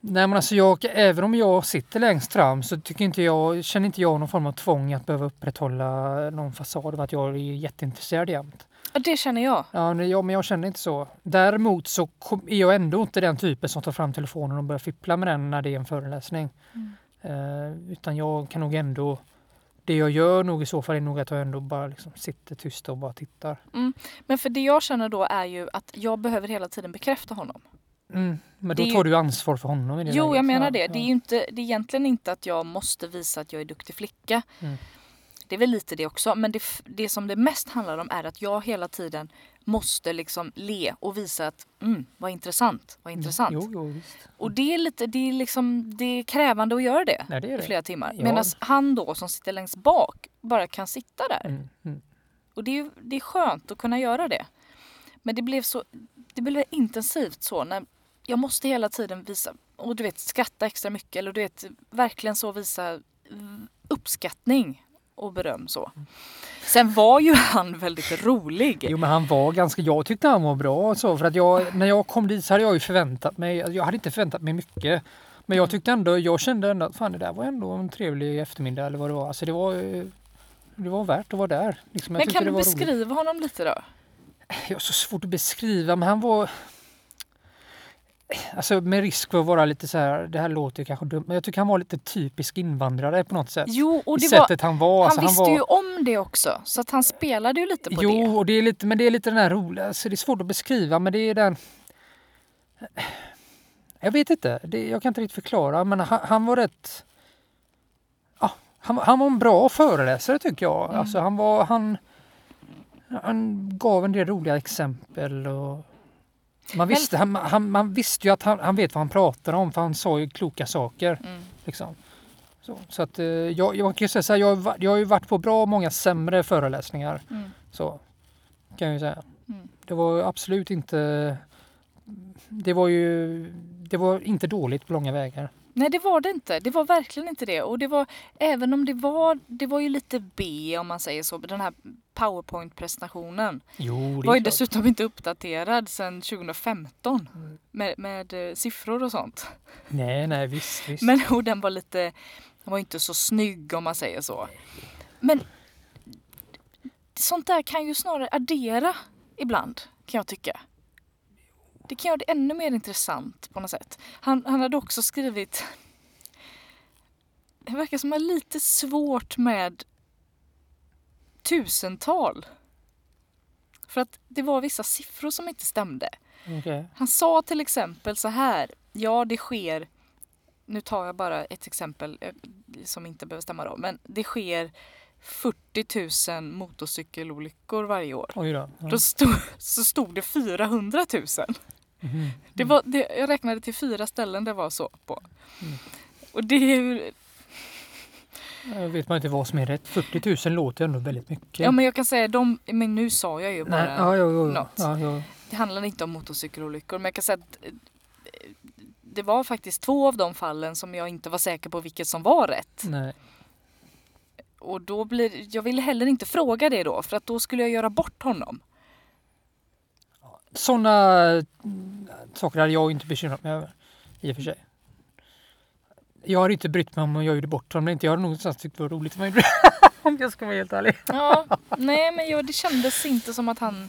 Nej men alltså jag, även om jag sitter längst fram så tycker inte jag, känner inte jag någon form av tvång att behöva upprätthålla någon fasad av att jag är jätteintresserad jämt. Ja, det känner jag. Ja, nej, ja men jag känner inte så. Däremot så kom, är jag ändå inte den typen som tar fram telefonen och börjar fippla med den när det är en föreläsning. Eh, utan jag kan nog ändå, det jag gör nog i så fall är nog att jag ändå bara liksom sitter tyst och bara tittar. Men för det jag känner då är ju att jag behöver hela tiden bekräfta honom. Mm, men Det då ju- tar du ansvar för honom i det Jo, läget. jag menar Ja, det. Det är ju inte, det är egentligen inte att jag måste visa att jag är duktig flicka. Mm. Det är väl lite det också. Men det, det som det mest handlar om är att jag hela tiden måste liksom le och visa att mm, vad intressant, vad intressant. Jo, jo, visst. Och det är lite, det är liksom, det är krävande att göra det Nej, det i det. flera timmar. Ja. Medan han då som sitter längst bak bara kan sitta där. Mm, mm. Och det är, det är skönt att kunna göra det. Men det blev så det blev intensivt så när jag måste hela tiden visa och du vet skratta extra mycket eller du vet verkligen så visa mm, uppskattning och beröm så. Sen var ju han väldigt rolig. Jo men han var ganska, jag tyckte han var bra så för att jag, när jag kom dit så hade jag ju förväntat mig, jag hade inte förväntat mig mycket. Men jag tyckte ändå, jag kände ändå att fan det där var ändå en trevlig eftermiddag eller vad det var. Alltså det var, det var värt att vara där. Liksom, Men kan du var roligt. beskriva honom lite då? Jag har så svårt att beskriva men han var Alltså med risk för att vara lite så här, det här låter kanske dumt, men jag tycker han var lite typisk invandrare på något sätt. Jo, och I det var, sättet han var. han alltså, visste var... ju om det också så att han spelade ju lite på jo, det. och det är lite, men det är lite den här roliga, alltså det är svårt att beskriva men det är den... Jag vet inte, det, jag kan inte riktigt förklara men han, han var rätt... Ja, han, han var en bra föreläsare tycker jag. Mm. Alltså han var, han... Han gav en del roliga exempel och... Man visste, han, han, man visste ju att han, han vet vad han pratar om för han sa ju kloka saker. Mm. Liksom. Så, så att eh, jag, jag kan säga så här, jag, jag har ju varit på bra många sämre föreläsningar. Mm. Så kan jag ju säga. Mm. Det var absolut inte det var ju det var inte dåligt på långa vägar. Nej det var det inte. Det var verkligen inte det. Och det var, även om det var, det var ju lite B om man säger så, den här powerpoint-presentationen. Jo, det var ju klart. dessutom inte uppdaterad sedan 2015 Mm. med, med eh, siffror och sånt. Nej, nej, visst, visst. Men och den var lite, den var inte så snygg om man säger så. Men sånt där kan ju snarare addera ibland kan jag tycka. Det kan göra det ännu mer intressant på något sätt. Han, han hade också skrivit Det verkar som att han har lite svårt med tusental. För att det var vissa siffror som inte stämde. Okej. Han sa till exempel så här. Ja, det sker. Nu tar jag bara ett exempel eh, som inte behöver stämma då. Men det sker 40 000 motorcykelolyckor varje år. Oj då. Ja. Då stod, så stod det 400 000. Mhm. Det var, det, jag räknade till fyra ställen det var så på. Mm. Och det är ju, Jag vet man inte vad som är rätt. 40 000 låter ändå väldigt mycket. ja men jag kan säga de, men nu sa jag ju bara. Nej, ja, jo, jo, något. ja, jo. Det handlar inte om motorcykelolyckor men jag kan säga att eh, det var faktiskt två av de fallen som jag inte var säker på vilket som var rätt. Nej. Och då blir, jag ville heller inte fråga det då för att då skulle jag göra bort honom. Sådana mm, saker hade jag inte bekymrat mig över. I och för sig. Jag har inte brytt mig om jag gjorde bort honom. Inte jag hade nog någonstans tyckt det var roligt om jag gjorde det. Om jag ska vara helt ärlig. Ja, nej men jag, det kändes inte som att han...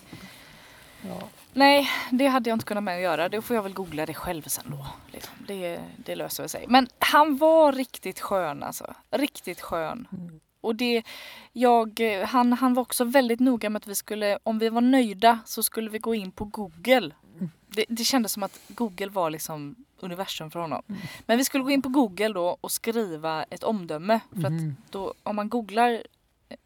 Ja. Nej, det hade jag inte kunnat med att göra. Då får jag väl googla det själv sen då. Liksom. Det, det löser sig. Men han var riktigt skön alltså. Riktigt skön. Mm. Och det, jag, han, han var också väldigt noga med att vi skulle, om vi var nöjda så skulle vi gå in på Google. Det, det kändes som att Google var liksom universum för honom. Mm. Men vi skulle gå in på Google då och skriva ett omdöme. För att Mhm. då, om man googlar eh,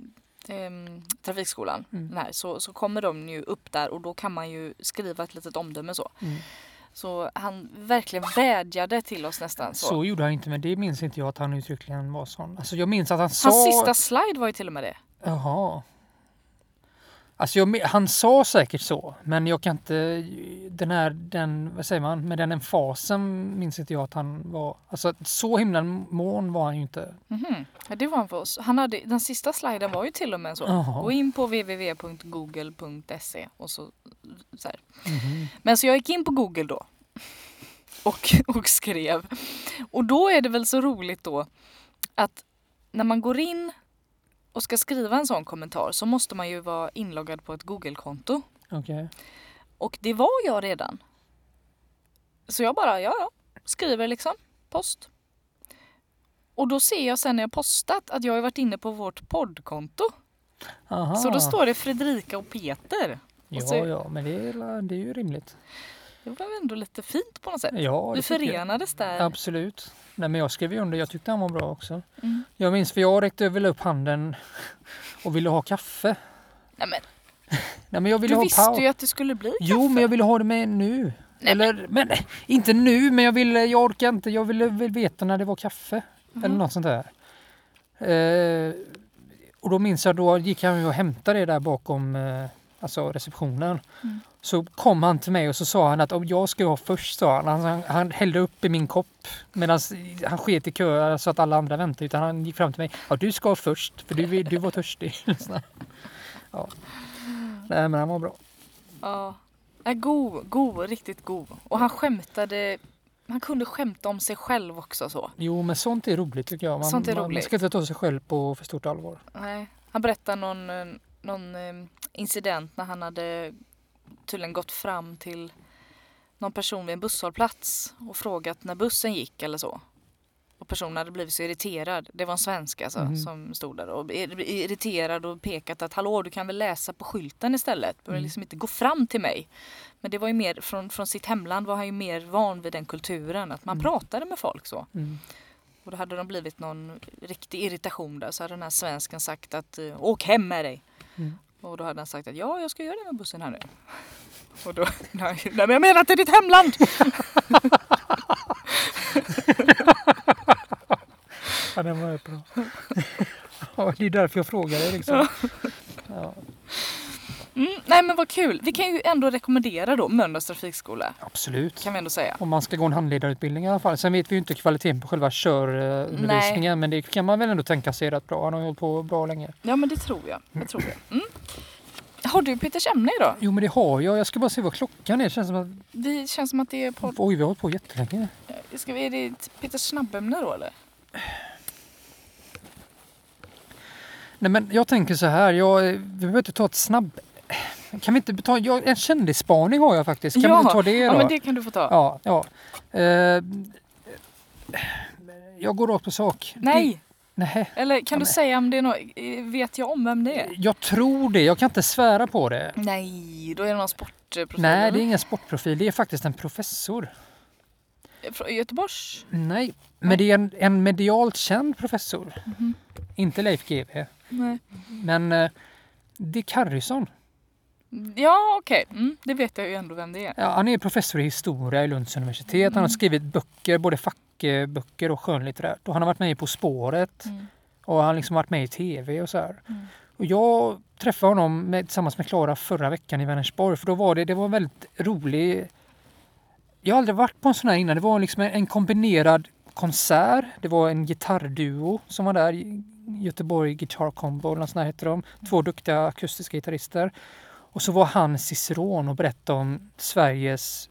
em, trafikskolan Mm. här, så, så kommer de ju upp där och då kan man ju skriva ett litet omdöme så. Så han verkligen vädjade till oss nästan. Så. Så gjorde han inte, men det minns inte jag att han uttryckligen var sån. Alltså jag minns att han sa... Hans sista slide var ju till och med det. Jaha. Alltså jag, han sa säkert så, men jag kan inte... Den här, den, vad säger man, med den emfasen minns inte jag att han var... Alltså så himla mån var han ju inte. Mhm. Ja, det var han för oss. Han hade, den sista sliden var ju till och med så. Jaha. Gå in på www.google.se och så, så här. Mhm. Men så jag gick in på Google då. Och, och skrev. Och då är det väl så roligt då att när man går in och ska skriva en sån kommentar så måste man ju vara inloggad på ett Google-konto. Okej. Och det var jag redan. Så jag bara, ja ja, skriver liksom, post. Och då ser jag sen när jag postat att jag har varit inne på vårt poddkonto. Aha. Så då står det Fredrika och Peter. Ja, så- ja, men det är, det är ju rimligt. Det var ändå lite fint på något sätt. Ja, det tycker jag. förenades där. Absolut. Nej, men jag skrev under. Jag tyckte han var bra också. Mm. Jag minns för jag räckte väl upp handen och ville ha kaffe. Nej, men, Nej, men jag ville du ha visste ju att det skulle bli kaffe. Jo, men jag ville ha det med nu. Eller, men nej, inte nu, men jag ville, jag orkar inte. Jag ville väl veta när det var kaffe. Eller Mhm. något sånt där. Eh, och då minns jag, då gick han och hämtade det där bakom eh, alltså receptionen. Mm. Så kom han till mig och så sa han att om jag ska ha först, sa han. Han, han hällde upp i min kopp medan han sket i kö så att alla andra väntade. Utan han gick fram till mig. Ja, du ska ha först, för du, du var törstig. Ja. Nej, men han var bra. Ja. Ja, god, god, riktigt god. Och han skämtade, han kunde skämta om sig själv också så. Jo, men sånt är roligt tycker jag. Man, Sånt är man, man roligt. ska inte ta sig själv på för stort allvar. Nej. Han berättade någon, eh, någon eh, incident när han hade tydligen gått fram till någon person vid en busshållplats och frågat när bussen gick eller så. Och personen hade blivit så irriterad. Det var en svensk alltså Mhm. som stod där och ir- irriterad och pekat att hallå du kan väl läsa på skylten istället. Du behöver Mm. liksom inte gå fram till mig. Men det var ju mer från, från sitt hemland var han ju mer van vid den kulturen att man Mm. pratade med folk så. Mm. Och då hade de blivit någon riktig irritation där så hade den här svensken sagt att åk hem med dig. Mm. Och då hade han sagt att ja, jag ska göra det med bussen här nu. Och då, nej, nej men jag menar till ditt hemland! Ja, den var bra. ja, det är därför jag frågar dig liksom. Ja, nej men vad kul. Vi kan ju ändå rekommendera då Mölndals trafikskola. absolut. Kan vi ändå säga. Om man ska gå en handledarutbildning i alla fall. Sen vet vi ju inte kvaliteten på själva körundervisningen men det kan man väl ändå tänka sig rätt bra. Han har ju hållit på bra länge. Ja men det tror jag. Det tror jag. Mm. Har du Peters ämne idag? Jo men det har jag. Jag ska bara se vad klockan är. Det känns som att... Det känns som att det är på... Oj, vi har hållit på jättelänge. Ska vi, är det Peters snabbämne då eller? Nej men jag tänker så här. Jag, vi behöver inte ta ett snabb... Kan vi inte ta... Jag, en kändisspaning har jag faktiskt. Kan Ja, vi ta det då? Ja men det kan du få ta. Ja, ja. Eh, jag går rakt på sak. Nej! Det, nej. Eller kan Ja, du men- säga om det är något... Vet jag om vem det är? Jag tror det. Jag kan inte svära på det. Nej, då är det någon sportprofil. Nej, det är ingen sportprofil. Det är faktiskt en professor. Från Göteborgs? Nej, men det är en, en medialt känd professor. Mhm. Inte Leif GW, Nej. men eh, Dick Harrison. Ja okej, mm, det vet jag ju ändå vem det är. Ja, han är professor i historia i Lunds universitet. Han har Mm. skrivit böcker, både fackböcker och skönlitterärt. Och han har varit med På spåret Mm. och han har liksom varit med i tv och så här. Mm. Och jag träffade honom med, tillsammans med Klara förra veckan i Vänersborg för då var det, det var en väldigt rolig... Jag har aldrig varit på en sån här innan. Det var liksom en, kombinerad konsert. Det var en gitarrduo som var där. Göteborg Guitar Combo eller något sånt här heter de. Två duktiga akustiska gitarrister. Och så var han ciceron och berättade om Sveriges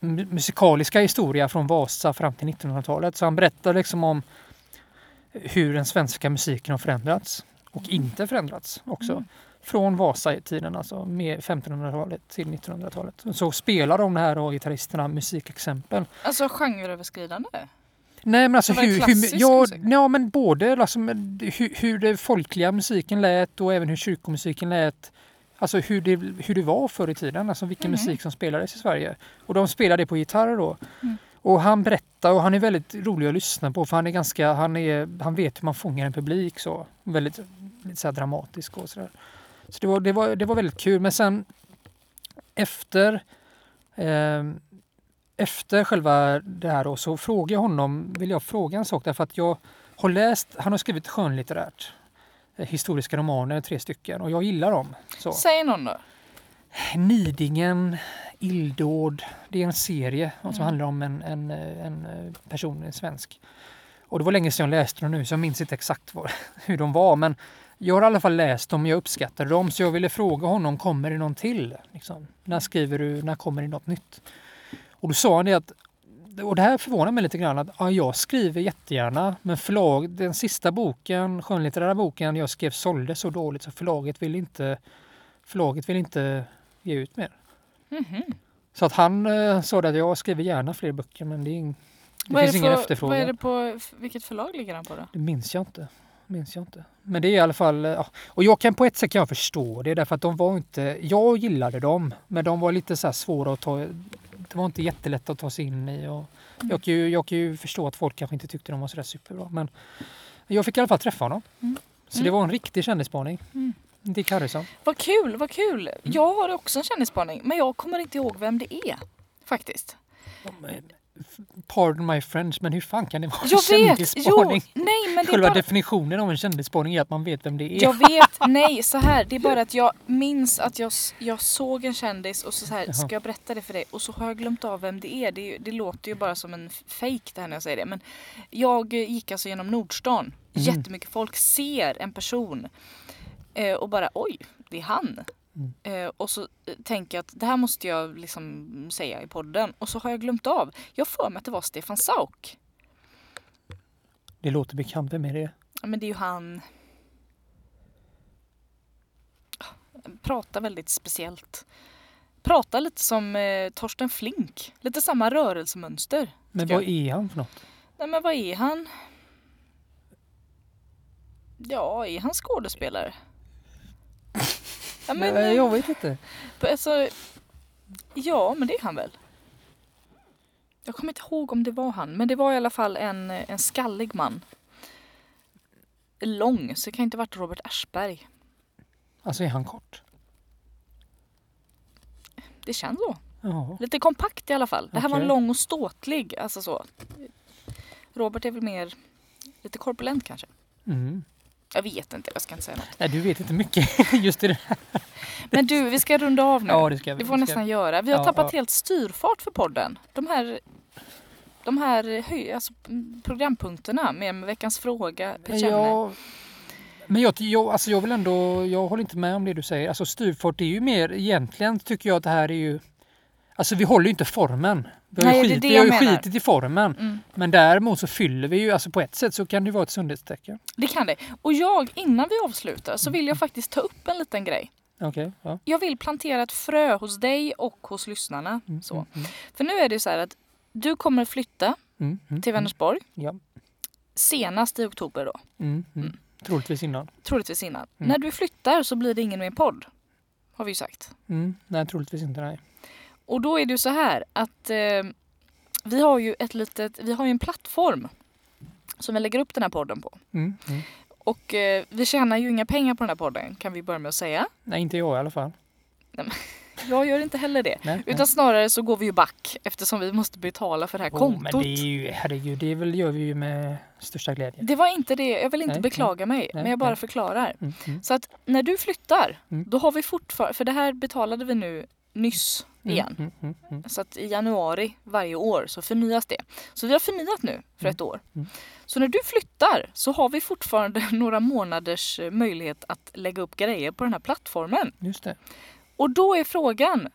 mu- musikaliska historia från Vasa fram till 1900-talet. Så han berättade liksom om hur den svenska musiken har förändrats och inte förändrats också. Mm. Från Vasa-tiden, alltså med 1500-talet till 1900-talet. Så spelar de här då, gitarristerna musikexempel. Alltså genreöverskridande? Nej men alltså hur, hur, ja, ja men både liksom, hur, hur det folkliga musiken lät och även hur kyrkomusiken lät. Alltså hur det, hur det var förr i tiden, alltså vilken Mhm. musik som spelades i Sverige. Och de spelade på gitarr då. Mm. Och han berättar och han är väldigt rolig att lyssna på för han är ganska, han, är, han vet hur man fångar en publik så. Väldigt lite så dramatisk och sådär. Så det var, det, var, det var väldigt kul men sen efter eh, efter själva det här då, så frågade jag honom, vill jag fråga en sak därför att jag har läst, han har skrivit skönlitterärt. Eh, Historiska romaner, tre stycken, och jag gillar dem. Så. Säg någon då. Nidingen, Illdåd, det är en serie som Mm. handlar om en, en, eh, en eh, person, en svensk. Och det var länge sedan jag läste dem nu så jag minns inte exakt vad, hur de var men jag har i alla fall läst dem, jag uppskattade dem så jag ville fråga honom, kommer det någon till? Liksom, när skriver du, när kommer det något nytt? Och då sa han det att, och det här förvånar mig lite grann, att ja, jag skriver jättegärna men förlag, den sista boken, skönlitterära boken jag skrev sålde så dåligt så förlaget vill inte, förlaget vill inte ge ut mer. Mhm. Så att han eh, sa att jag skriver gärna fler böcker men det, är det finns det ingen för, efterfrågan. Vad är det på, vilket förlag ligger han på då? Det minns jag inte. Minns jag inte. Men det är i alla fall, eh, ja. och jag kan på ett sätt kan jag förstå det därför att de var inte, jag gillade dem men de var lite så svåra att ta, det var inte jättelätt att ta sig in i och Mm. jag, kan ju, jag kan ju förstå att folk kanske inte tyckte de var så där superbra men jag fick i alla fall träffa honom. Mm. Så Mm. det var en riktig kändisspaning. Mm. Dick Harrison. Vad kul, vad kul. Mm. Jag har också en kändisspaning men jag kommer inte ihåg vem det är. Faktiskt. Pardon my French men hur fan kan det vara en Jag! Jo, kändisspaning? nej men Själva bara... definitionen av en kändisspaning är att man vet vem det är. Jag vet, nej så här. det är bara att jag minns att jag, jag såg en kändis och så, så här, Jaha. ska jag berätta det för dig? Och så har jag glömt av vem det är. Det, det låter ju bara som en fake det här när jag säger det. Men jag gick alltså genom Nordstan. Mm. Jättemycket folk ser en person eh, och bara oj, det är han. Mm. Och så eh, tänker jag att det här måste jag liksom säga i podden. Och så har jag glömt av. Jag för mig att det var Stefan Sauk. Det låter bekant, vem är det? Ja, men det är ju han... Pratar väldigt speciellt. Pratar lite som eh, Torsten Flink. Lite samma rörelsemönster. Men vad jag- är han för något? Nej men vad är han? Ja, är han skådespelare? Ja, men, eh, jag vet inte. alltså, ja, men det är han väl. Jag kommer inte ihåg om det var han, men det var i alla fall en, en skallig man. Lång, så det kan inte ha varit Robert Aschberg. Alltså är han kort? Det känns så. Ja. Lite kompakt i alla fall. Det här var en Okej. lång och ståtlig, alltså så. Robert är väl mer Lite korpulent kanske. Mm. Jag vet inte, jag ska inte säga något. Nej, du vet inte mycket just i det här. Men du, vi ska runda av nu. Ja, det ska vi. Det får vi nästan göra. Vi har Ja, tappat ja. helt styrfart för podden. De här, de här höj, alltså, programpunkterna med, veckans fråga. Ja, men jag, jag, alltså jag vill ändå, jag håller inte med om det du säger. Alltså styrfart är ju mer, egentligen tycker jag att det här är ju, alltså vi håller ju inte formen. Vi har ju, det skit, det vi har skitit i formen. Mm. Men däremot så fyller vi ju, alltså på ett sätt så kan det ju vara ett sundhetstecken. Det kan det. Och jag, innan vi avslutar, så vill jag faktiskt ta upp en liten grej. Okej, ja. Jag vill plantera ett frö hos dig och hos lyssnarna. Mm, Så. mm, mm, För nu är det ju så här att du kommer flytta mm, mm, till Vänersborg Ja. senast i oktober då. Mm, mm. Mm. Troligtvis innan. Troligtvis innan. Mm. När du flyttar så blir det ingen mer podd. Har vi ju sagt. Mm. Nej, troligtvis inte. Nej. Och då är det ju så här att eh, vi har ju ett litet, vi har ju en plattform som vi lägger upp den här podden på. Mm, mm. Och eh, vi tjänar ju inga pengar på den här podden kan vi börja med att säga. Nej, inte jag i alla fall. Jag gör inte heller det. Nej, Utan snarare så går vi ju back eftersom vi måste betala för det här nej. kontot. Oh, men det är ju, herregud, det väl gör vi ju med största glädje. Det var inte det, jag vill inte Nej, beklaga mig, men jag bara nej. förklarar. Mm, mm. Så att när du flyttar, Mm. då har vi fortfarande, för det här betalade vi nu nyss igen. Mm, mm, mm, Så att i januari varje år så förnyas det. Så vi har förnyat nu för ett år. Mm. Så när du flyttar så har vi fortfarande några månaders eh, möjlighet att lägga upp grejer på den här plattformen. Just det. Och då är frågan.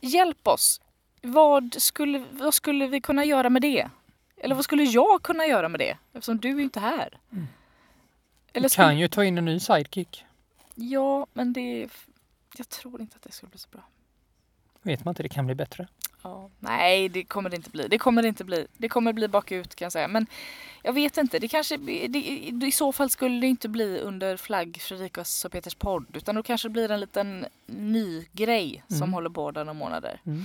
Hjälp oss. Vad skulle, vad skulle vi kunna göra med det? Eller vad skulle jag kunna göra med det? Eftersom du är inte här. Mm. Eller Du kan ju ta in en ny sidekick. Ja, men det... Jag tror inte att det skulle bli så bra. Vet man inte, det kan bli bättre. Ja. Nej, det kommer det inte bli. Det kommer det inte bli. Det kommer bli bakut kan jag säga. Men jag vet inte. Det kanske, det, I så fall skulle det inte bli under flagg Fredrikas och Peters podd. Utan då kanske det blir en liten ny grej som Mm. håller på där några månader. Mm.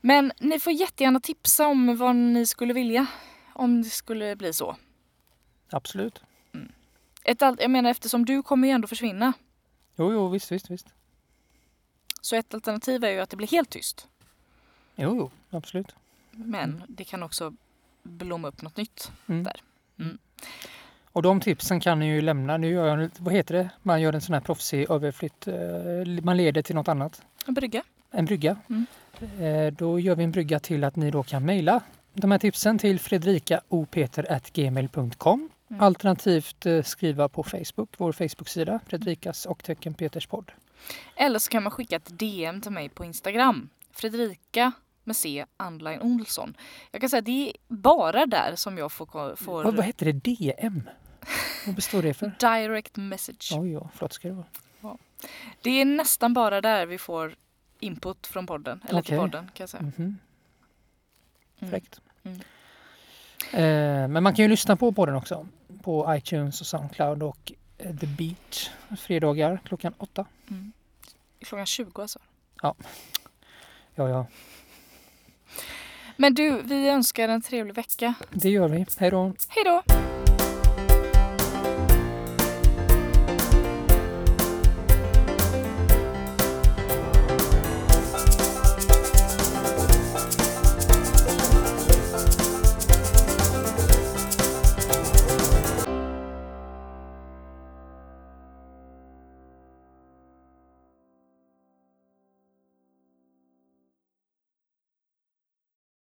Men ni får jättegärna tipsa om vad ni skulle vilja. Om det skulle bli så. Absolut. Ett, jag menar eftersom du kommer ju ändå försvinna. Jo, jo, visst, visst, visst. Så ett alternativ är ju att det blir helt tyst. Jo, jo, absolut. Men det kan också blomma upp något nytt. Mm. Där. Mm. Och de tipsen kan ni ju lämna. Nu gör jag, vad heter det? Man gör en sån här proffsig överflytt. eh, Man leder till något annat. En brygga. En brygga. Mm. Eh, Då gör vi en brygga till att ni då kan mejla de här tipsen till fredrikaopeter.gmail.com Mm. Alternativt eh, skriva på Facebook, vår Facebook-sida, Fredrikas och tecken Peters podd. Eller så kan man skicka ett DM till mig på Instagram. Fredrika med C, Andline Olsson. Jag kan säga att det är bara där som jag får, får Vad, vad heter det? DM? Vad består det för? direct message. Oj, ja, flott ska det vara. Det är nästan bara där vi får input från podden. Eller till Okej. podden kan jag säga. Mhm. Mm. Fräckt. Mm. Eh, men man kan ju lyssna på podden också. På iTunes och Soundcloud och eh, The Beat. Fredagar klockan åtta. Mm. Klockan 20 alltså. Ja, ja. Men du, vi önskar en trevlig vecka. Det gör vi. Hej då! Hej då!